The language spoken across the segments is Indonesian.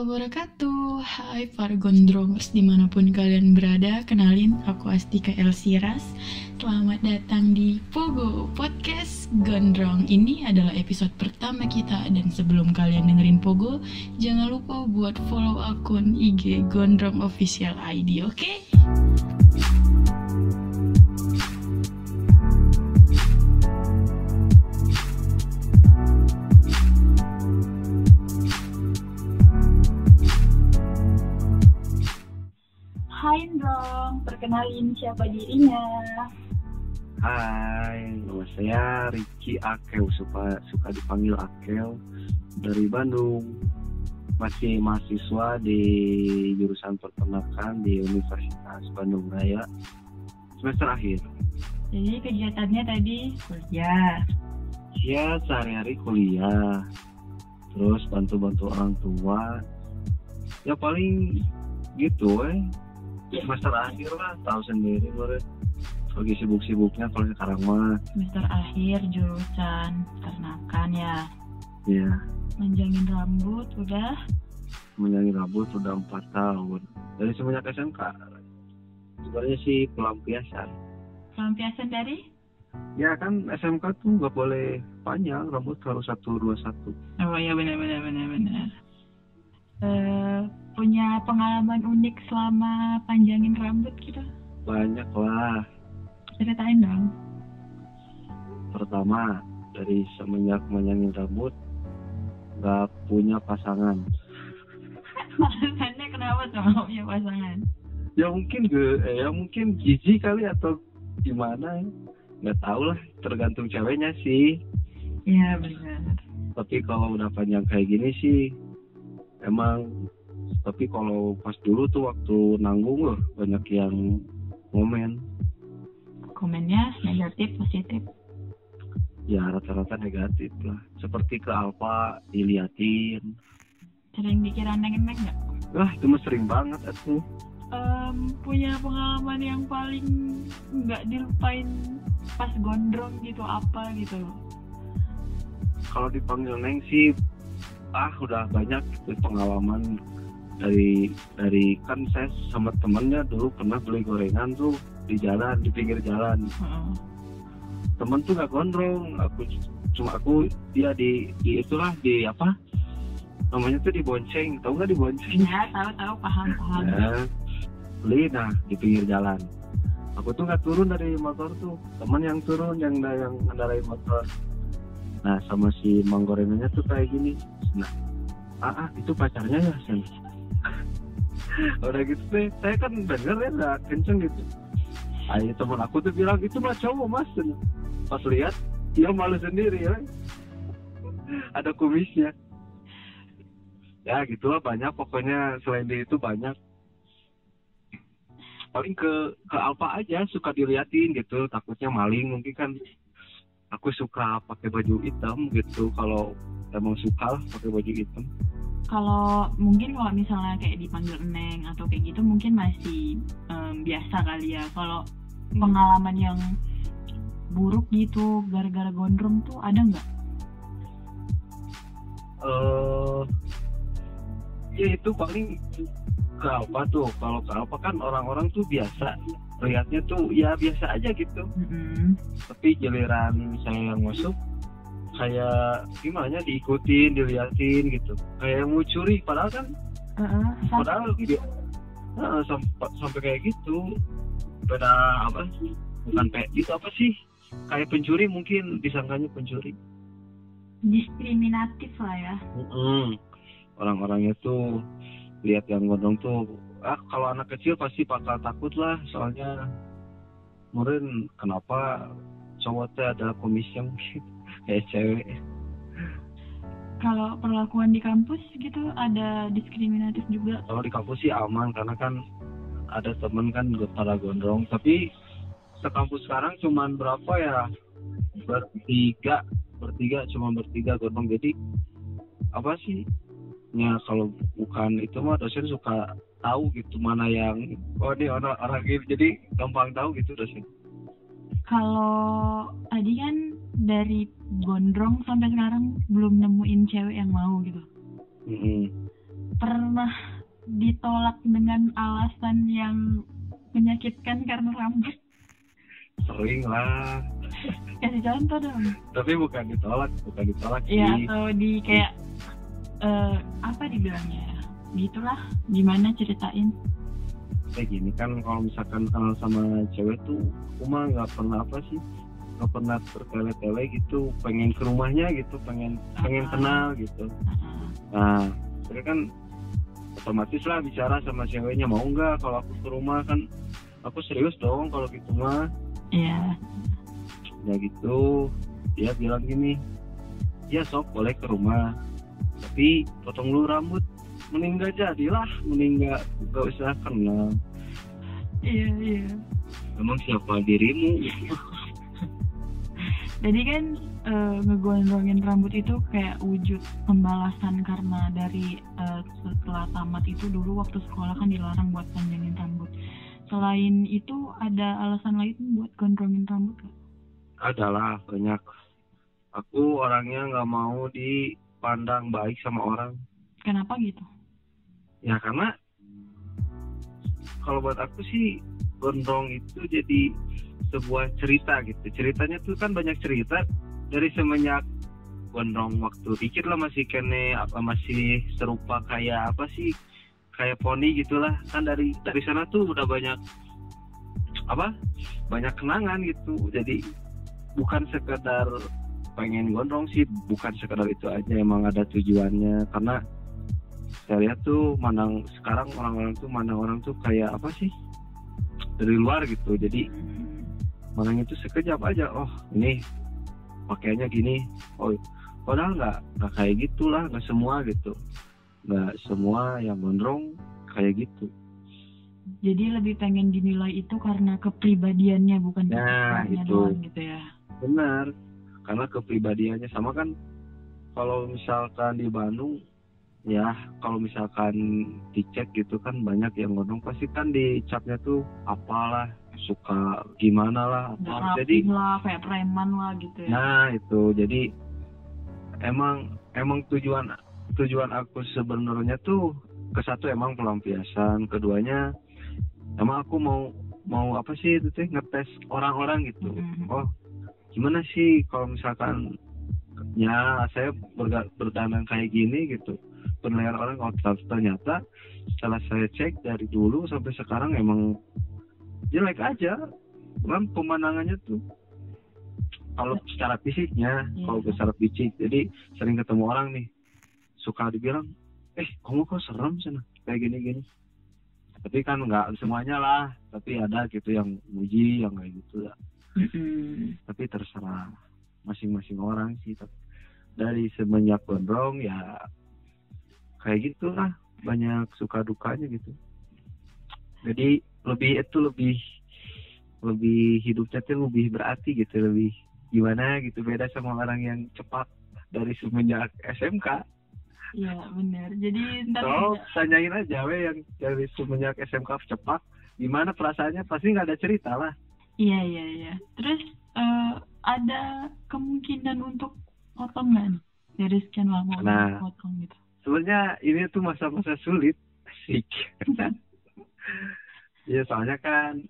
wabarakatuh Hai para gondrongers di mana pun kalian berada Kenalin aku Astika Elsiras Selamat datang di Pogo Podcast Gondrong Ini adalah episode pertama kita Dan sebelum kalian dengerin Pogo Jangan lupa buat follow akun IG Gondrong Official ID Oke? Okay? Kenalin siapa dirinya. Hai, nama saya Riki Akel, suka suka dipanggil Akel dari Bandung. Masih mahasiswa di jurusan peternakan di Universitas Bandung Raya semester akhir. Jadi kegiatannya tadi kuliah. Ya, sehari-hari kuliah. Terus bantu-bantu orang tua. Ya paling gitu eh semester akhir lah tahu sendiri gue lagi sibuk-sibuknya kalau sekarang mah. Semester akhir jurusan ternakan ya. Iya. Menjangin rambut udah. Menjangin rambut udah empat tahun. Dari semenjak SMK sebenarnya sih pelampiasan. Pelampiasan dari? Ya kan SMK tuh nggak boleh panjang rambut harus satu dua satu. Oh iya benar benar benar benar uh, punya pengalaman unik selama panjangin rambut gitu? Banyak lah. Ceritain dong. Pertama, dari semenjak panjangin rambut, nggak punya pasangan. Alasannya kenapa tuh nggak punya pasangan? Ya mungkin gue, eh, ya mungkin jijik kali atau gimana? Nggak tahu lah, tergantung ceweknya sih. Iya benar. Tapi kalau udah panjang kayak gini sih, emang tapi kalau pas dulu tuh waktu nanggung loh banyak yang komen komennya negatif positif? Ya rata-rata negatif lah. Seperti ke Alfa diliatin. Sering dikira neng-neng nggak? Wah itu mah sering banget aku. Um, punya pengalaman yang paling nggak dilupain pas gondrong gitu apa gitu? Kalau dipanggil neng sih ah udah banyak pengalaman dari dari kan saya sama temennya dulu pernah beli gorengan tuh di jalan di pinggir jalan. Hmm. temen tuh nggak gondrong aku cuma aku dia di di itulah di apa namanya tuh di bonceng tahu nggak di bonceng? Ya tahu tahu paham paham. Ya, beli nah di pinggir jalan. Aku tuh nggak turun dari motor tuh teman yang turun yang yang ngendarain motor nah sama si manggorengannya tuh kayak gini. Nah ah, ah itu pacarnya ya sen udah gitu deh saya kan denger ya nggak kenceng gitu. Ayo teman aku tuh bilang itu mah cowok mas. Pas lihat dia malu sendiri ya. Ada kumisnya. Ya gitulah banyak pokoknya selain itu banyak. Paling ke ke Alfa aja suka diliatin gitu takutnya maling mungkin kan aku suka pakai baju hitam gitu kalau emang suka pakai baju hitam kalau mungkin kalau misalnya kayak dipanggil neng atau kayak gitu mungkin masih um, biasa kali ya kalau hmm. pengalaman yang buruk gitu gara-gara gondrong tuh ada nggak? Uh, ya itu paling ke apa tuh kalau ke apa kan orang-orang tuh biasa lihatnya tuh ya biasa aja gitu. Mm -hmm. tapi giliran saya yang masuk kayak gimana diikutin diliatin gitu. Kayak mau curi padahal kan uh-uh, padahal gitu nah, sampai, sampai kayak gitu. Pada apa sih? Bukan kayak itu apa sih? Kayak pencuri mungkin disangkanya pencuri. Diskriminatif lah ya. Mm-hmm. orang-orangnya tuh lihat yang gondong tuh ah kalau anak kecil pasti bakal takut lah. Soalnya mungkin kenapa cowoknya ada komisi mungkin? Kayak cewek. Kalau perlakuan di kampus gitu ada diskriminatif juga? Kalau di kampus sih aman karena kan ada temen kan para gondrong. Tapi sekampus sekarang cuman berapa ya? Bertiga bertiga cuma bertiga gondrong. Jadi apa sih? Ya kalau bukan itu mah dosen suka tahu gitu mana yang oh ini orang orang gitu jadi gampang tahu gitu dosen kalau tadi kan dari gondrong sampai sekarang belum nemuin cewek yang mau gitu. Mm-hmm. pernah ditolak dengan alasan yang menyakitkan karena rambut sering lah kasih contoh dong tapi bukan ditolak bukan ditolak Iya atau di kayak eh, apa dibilangnya ya? Gitulah gimana ceritain? Kayak gini kan kalau misalkan kenal sama cewek tuh aku mah nggak pernah apa sih nggak pernah bertele-tele gitu pengen ke rumahnya gitu pengen pengen Ah. kenal gitu. Heeh. nah terus kan otomatis lah bicara sama ceweknya mau nggak kalau aku ke rumah? Kan aku serius dong kalau gitu mah. Iya. Ya gitu dia bilang gini ya sok boleh ke rumah tapi potong dulu rambut mending nggak jadilah mending nggak nggak usah kenal iya iya. Emang siapa dirimu? Jadi kan eh, ngegondrongin rambut itu kayak wujud pembalasan karena dari eh, setelah tamat itu dulu waktu sekolah kan dilarang buat panjangin rambut. Selain itu ada alasan lain buat gondrongin rambut gak? adalah banyak. Aku orangnya nggak mau dipandang baik sama orang. Kenapa gitu ya karena kalau buat aku sih gondrong itu jadi sebuah cerita gitu. Ceritanya tuh kan banyak cerita dari semenjak gondrong waktu dikit lah masih kene apa masih serupa kayak apa sih kayak poni gitulah. Kan dari dari sana tuh udah banyak apa banyak kenangan gitu. Jadi bukan sekedar pengen gondrong sih bukan sekedar itu aja emang ada tujuannya. Karena saya lihat tuh mandang sekarang orang-orang tuh mandang orang tuh kayak apa sih? Dari luar gitu. Jadi mandang itu sekejap aja. Oh ini pakaiannya gini. Oh padahal nggak nggak kayak gitulah. Nggak semua gitu. Nggak semua yang gondrong kayak gitu. Jadi lebih pengen dinilai itu karena kepribadiannya bukan Nah, itu. doang gitu ya? Benar. Karena kepribadiannya sama kan kalau misalkan di Bandung ya kalau misalkan dicek gitu kan banyak yang gondrong pasti kan dicapnya tuh apalah suka gimana lah nggak apa rapi jadi lah kayak preman lah gitu ya. Nah itu. Jadi emang emang tujuan tujuan aku sebenarnya tuh ke satu emang pelampiasan keduanya emang aku mau mau apa sih itu teh ngetes orang-orang gitu. Mhm. oh gimana sih kalau misalkan ya saya berga, kayak gini gitu penilaian orang ter- ternyata setelah saya cek dari dulu sampai sekarang emang jelek aja. Kan pemandangannya tuh kalau secara fisiknya Iya. kalau secara fisik jadi sering ketemu orang nih suka dibilang eh kamu kok serem sana kayak gini gini tapi kan nggak semuanya lah tapi ada gitu yang muji yang kayak gitu lah. Mhm. tapi terserah masing-masing orang sih Tapi dari semenjak gondrong ya kayak gitulah banyak suka dukanya gitu jadi lebih itu lebih lebih hidupnya tuh lebih berarti gitu lebih gimana gitu beda sama orang yang cepat dari semenjak SMK Iya benar. Jadi ntar so ada- tanyain aja we yang dari semenjak SMK cepat gimana perasaannya pasti nggak ada cerita lah Iya iya iya. Terus eh, ada kemungkinan untuk potong nggak nih dari sekian lama Nah. potong gitu? Sebenarnya ini tuh masa-masa sulit. Asik. Ya soalnya kan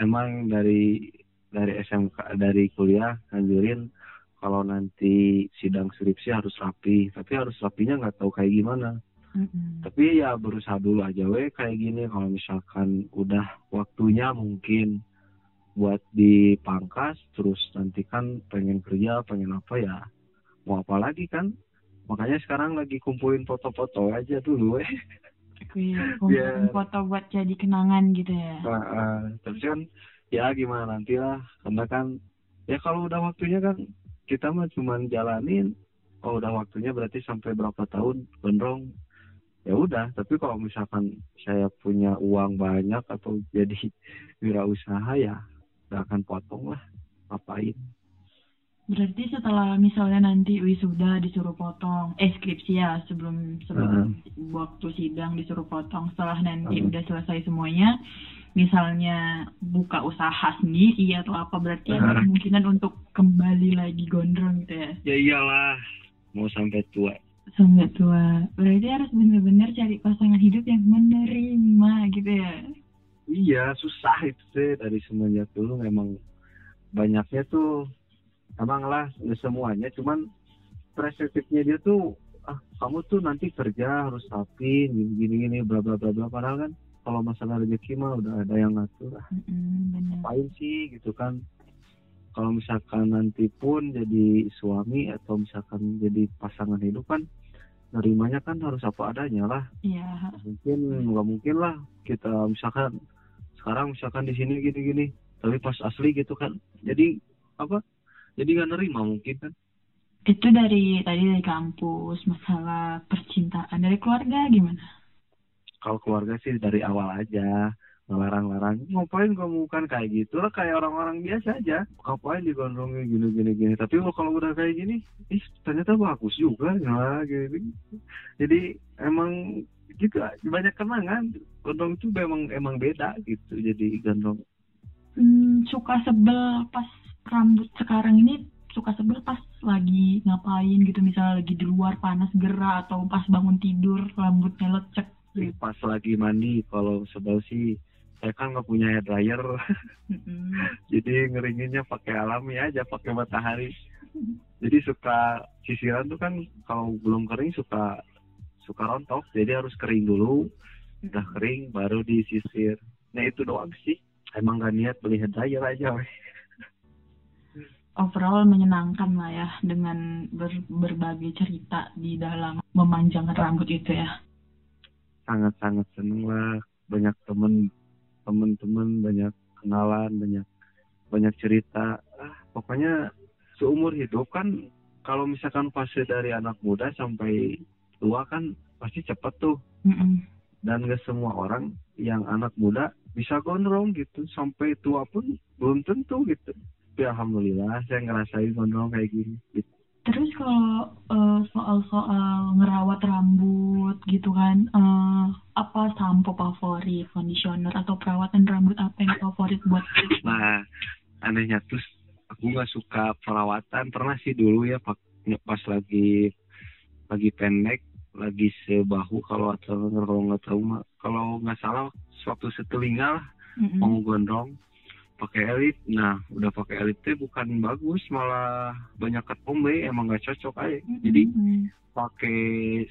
emang dari dari SMK dari kuliah nganjurin kalau nanti sidang skripsi harus rapi. Tapi harus rapinya nggak tahu kayak gimana. Mhm. tapi ya berusaha dulu aja we kayak gini kalau misalkan udah waktunya mungkin buat dipangkas terus nanti kan pengen kerja pengen apa ya mau apa lagi kan makanya sekarang lagi kumpulin foto-foto aja dulu eh. Iya, kumpulin Biar- foto buat jadi kenangan gitu ya. Nah, eh, tapi kan ya gimana nanti lah karena kan ya kalau udah waktunya kan kita mah cuman jalanin. Kalau udah waktunya berarti sampai berapa tahun gondrong. Ya udah tapi kalau misalkan saya punya uang banyak atau jadi wirausaha ya gak akan potong lah. Ngapain Berarti setelah misalnya nanti wisuda disuruh potong, eh skripsi ya sebelum sebelum waktu sidang disuruh potong. Setelah nanti Hmm. udah selesai semuanya, misalnya buka usaha sendiri atau apa berarti ada Hmm. kemungkinan untuk kembali lagi gondrong gitu ya. ya iyalah mau sampai tua sampai tua berarti harus benar-benar cari pasangan hidup yang menerima gitu ya iya susah itu sih dari semenjak dulu memang banyaknya tuh emang lah semuanya. Cuman perspektifnya dia tuh ah kamu tuh nanti kerja harus rapi gini gini, gini bla bla bla bla. Padahal kan kalau masalah rezeki mah udah ada yang ngatur ah mm ngapain sih gitu kan? Kalau misalkan nanti pun jadi suami atau misalkan jadi pasangan hidup kan nerimanya kan harus apa adanya lah. Iya. Mungkin nggak mungkin lah kita misalkan sekarang misalkan di sini gini-gini tapi pas asli gitu kan. Jadi apa jadi nggak nerima mungkin kan? Itu dari tadi dari kampus masalah percintaan. Dari keluarga gimana? Kalau keluarga sih dari awal aja ngelarang-larang. Ngapain kamu kan kayak gitu lah kayak orang-orang biasa aja. Ngapain digondongin gini gini. Gini tapi lo kalau udah kayak gini ih ternyata bagus juga nah gini jadi emang gitu banyak kenangan. Gondong itu memang emang beda gitu jadi gondong hmm, suka sebel pas rambut sekarang ini suka sebel pas lagi ngapain gitu. Misalnya lagi di luar panas gerah atau pas bangun tidur rambutnya lecek. Gitu. pas lagi mandi kalau sebel sih saya kan nggak punya hair dryer. Mm-hmm. jadi ngeringinnya pakai alami aja pakai matahari. Jadi suka sisiran tuh kan kalau belum kering suka suka rontok. Jadi harus kering dulu. Udah kering baru disisir. Nah itu doang sih. Emang gak niat beli hair dryer aja weh overall menyenangkan lah ya dengan ber, berbagai cerita di dalam memanjangkan rambut itu ya. Sangat-sangat seneng lah, banyak temen temen-temen, banyak kenalan, banyak banyak cerita. Ah, pokoknya seumur hidup kan kalau misalkan fase dari anak muda sampai tua kan pasti cepet tuh. Mm -mm. Dan gak semua orang yang anak muda bisa gondrong gitu sampai tua pun belum tentu gitu tapi alhamdulillah saya ngerasain gondrong kayak gini gitu. Terus kalau uh, soal-soal ngerawat rambut gitu kan, uh, apa sampo favorit, conditioner atau perawatan rambut apa yang favorit buat? Nah, anehnya tuh aku nggak suka perawatan. Pernah sih dulu ya pas lagi lagi pendek, lagi sebahu kalau atau kalau nggak tahu kalau nggak salah suatu setelinga mm -hmm. mau gondrong pakai elit. Nah udah pakai elit tuh bukan bagus malah banyak ketombe emang gak cocok aja. Jadi pakai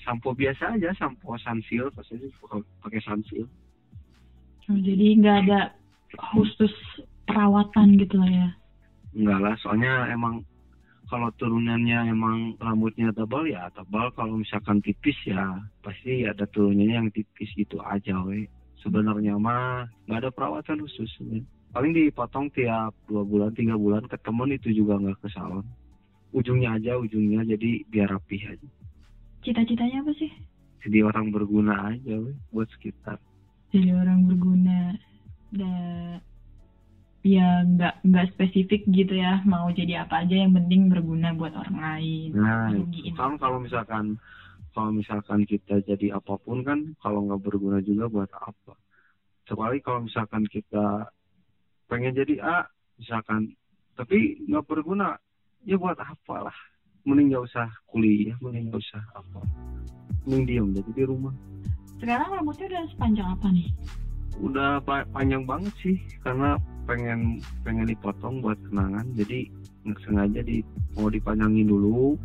sampo biasa aja sampo sunsil pasti pakai sunsil oh, jadi nggak ada khusus perawatan gitu lah ya? Enggak lah soalnya emang kalau turunannya emang rambutnya tebal ya tebal. Kalau misalkan tipis ya pasti ada turunannya yang tipis gitu aja we. Sebenarnya mah nggak ada perawatan khusus sebenernya paling dipotong tiap dua bulan tiga bulan ketemu itu juga nggak ke salon ujungnya aja ujungnya jadi biar rapi aja. Cita-citanya apa sih? Jadi orang berguna aja we, buat sekitar. Jadi orang berguna. Dan ya nggak nggak spesifik gitu ya mau jadi apa aja yang penting berguna buat orang lain. Nah kan kalau misalkan kalau misalkan kita jadi apa pun kan kalau nggak berguna juga buat apa? Kecuali kalau misalkan kita pengen jadi A misalkan. Tapi nggak berguna. Ya buat apa lah mending nggak usah kuliah mending nggak usah apa. Mending diam jadi di rumah. Sekarang rambutnya udah sepanjang apa nih? Udah pa panjang banget sih karena pengen pengen dipotong buat kenangan. Jadi nggak sengaja di mau dipanjangin dulu.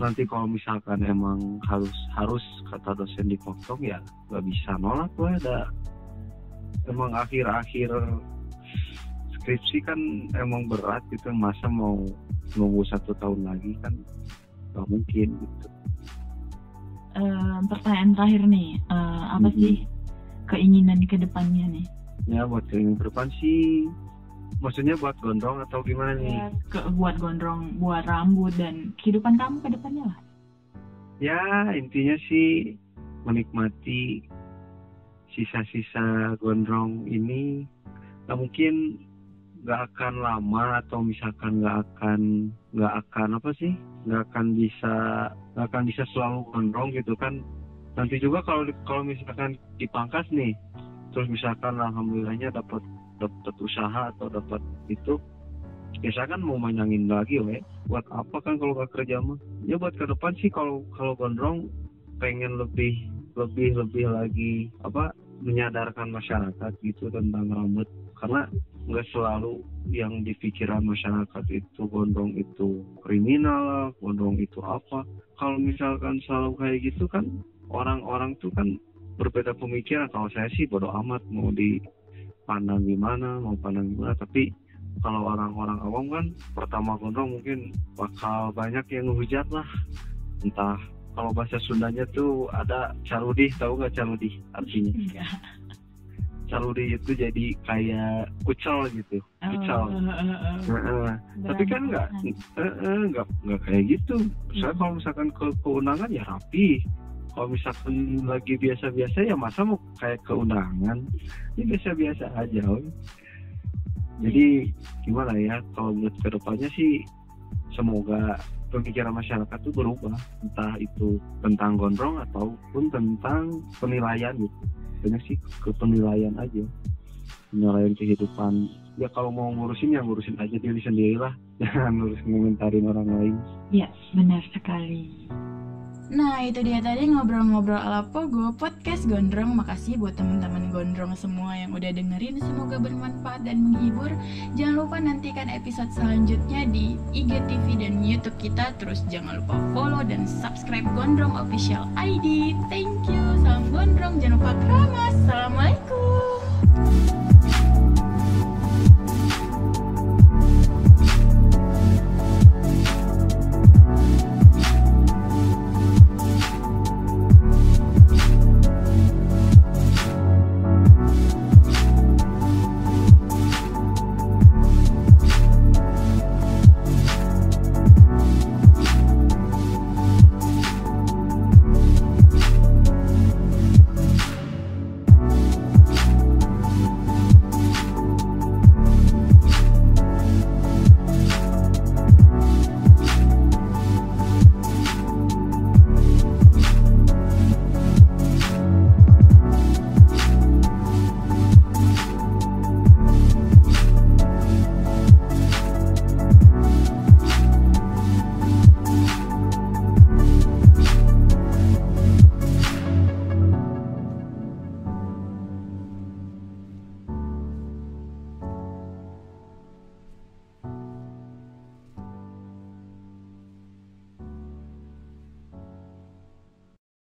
Nanti kalau misalkan emang harus harus kata dosen dipotong ya nggak bisa nolak lah. Ada emang akhir-akhir skripsi kan emang berat gitu masa mau nunggu satu tahun lagi kan nggak mungkin gitu. Uh, pertanyaan terakhir nih, uh, apa hmm. sih keinginan ke depannya nih? Ya buat keinginan ke depan sih, maksudnya buat gondrong atau gimana nih? Ya, ke, buat gondrong, buat rambut dan kehidupan kamu ke depannya lah. Ya intinya sih menikmati sisa-sisa gondrong ini. Nah mungkin nggak akan lama atau misalkan nggak akan nggak akan apa sih? Nggak akan bisa nggak akan bisa selalu gondrong gitu kan. Nanti juga kalau kalau misalkan dipangkas nih terus misalkan alhamdulillahnya dapat dapat usaha atau dapat itu biasa kan mau manyangin lagi we. Buat apa kan kalau gak kerja mah? Ya buat ke depan sih kalau kalau gondrong pengen lebih lebih lebih lagi apa menyadarkan masyarakat gitu tentang rambut. Karena nggak selalu yang di pikiran masyarakat itu gondrong itu kriminal lah, gondrong itu apa. Kalau misalkan selalu kayak gitu kan orang-orang tuh kan berbeda pemikiran. Kalau saya sih bodoh amat mau dipandang gimana, mau pandang gimana. Tapi kalau orang-orang awam kan pertama gondrong mungkin bakal banyak yang ngehujat lah. Entah kalau bahasa Sundanya tuh ada carudih, tahu nggak carudih artinya? Carudih itu jadi kayak kucel gitu, kucel. Oh, oh, oh, oh. Heeh. Tapi kan nggak, nggak nggak kayak gitu. Misalnya kalau misalkan ke keundangan ya rapi. Kalau misalkan lagi biasa-biasa ya masa mau kayak keundangan? Ya biasa-biasa aja. woy. Jadi gimana ya? Kalau buat ke depannya sih semoga pemikiran masyarakat itu berubah, entah itu tentang gondrong ataupun tentang penilaian gitu. Banyak sih ke penilaian aja, penilaian kehidupan. Ya kalau mau ngurusin ya ngurusin aja diri sendiri lah, jangan ngurus ngomentarin orang lain. Ya, benar sekali. Nah, itu dia tadi ngobrol-ngobrol ala Pogo Podcast Gondrong. Makasih buat teman-teman Gondrong semua yang udah dengerin. Semoga bermanfaat dan menghibur. Jangan lupa nantikan episode selanjutnya di IGTV dan YouTube kita. Terus jangan lupa follow dan subscribe Gondrong Official ID. Thank you. Salam Gondrong. Jangan lupa keramas. Assalamualaikum.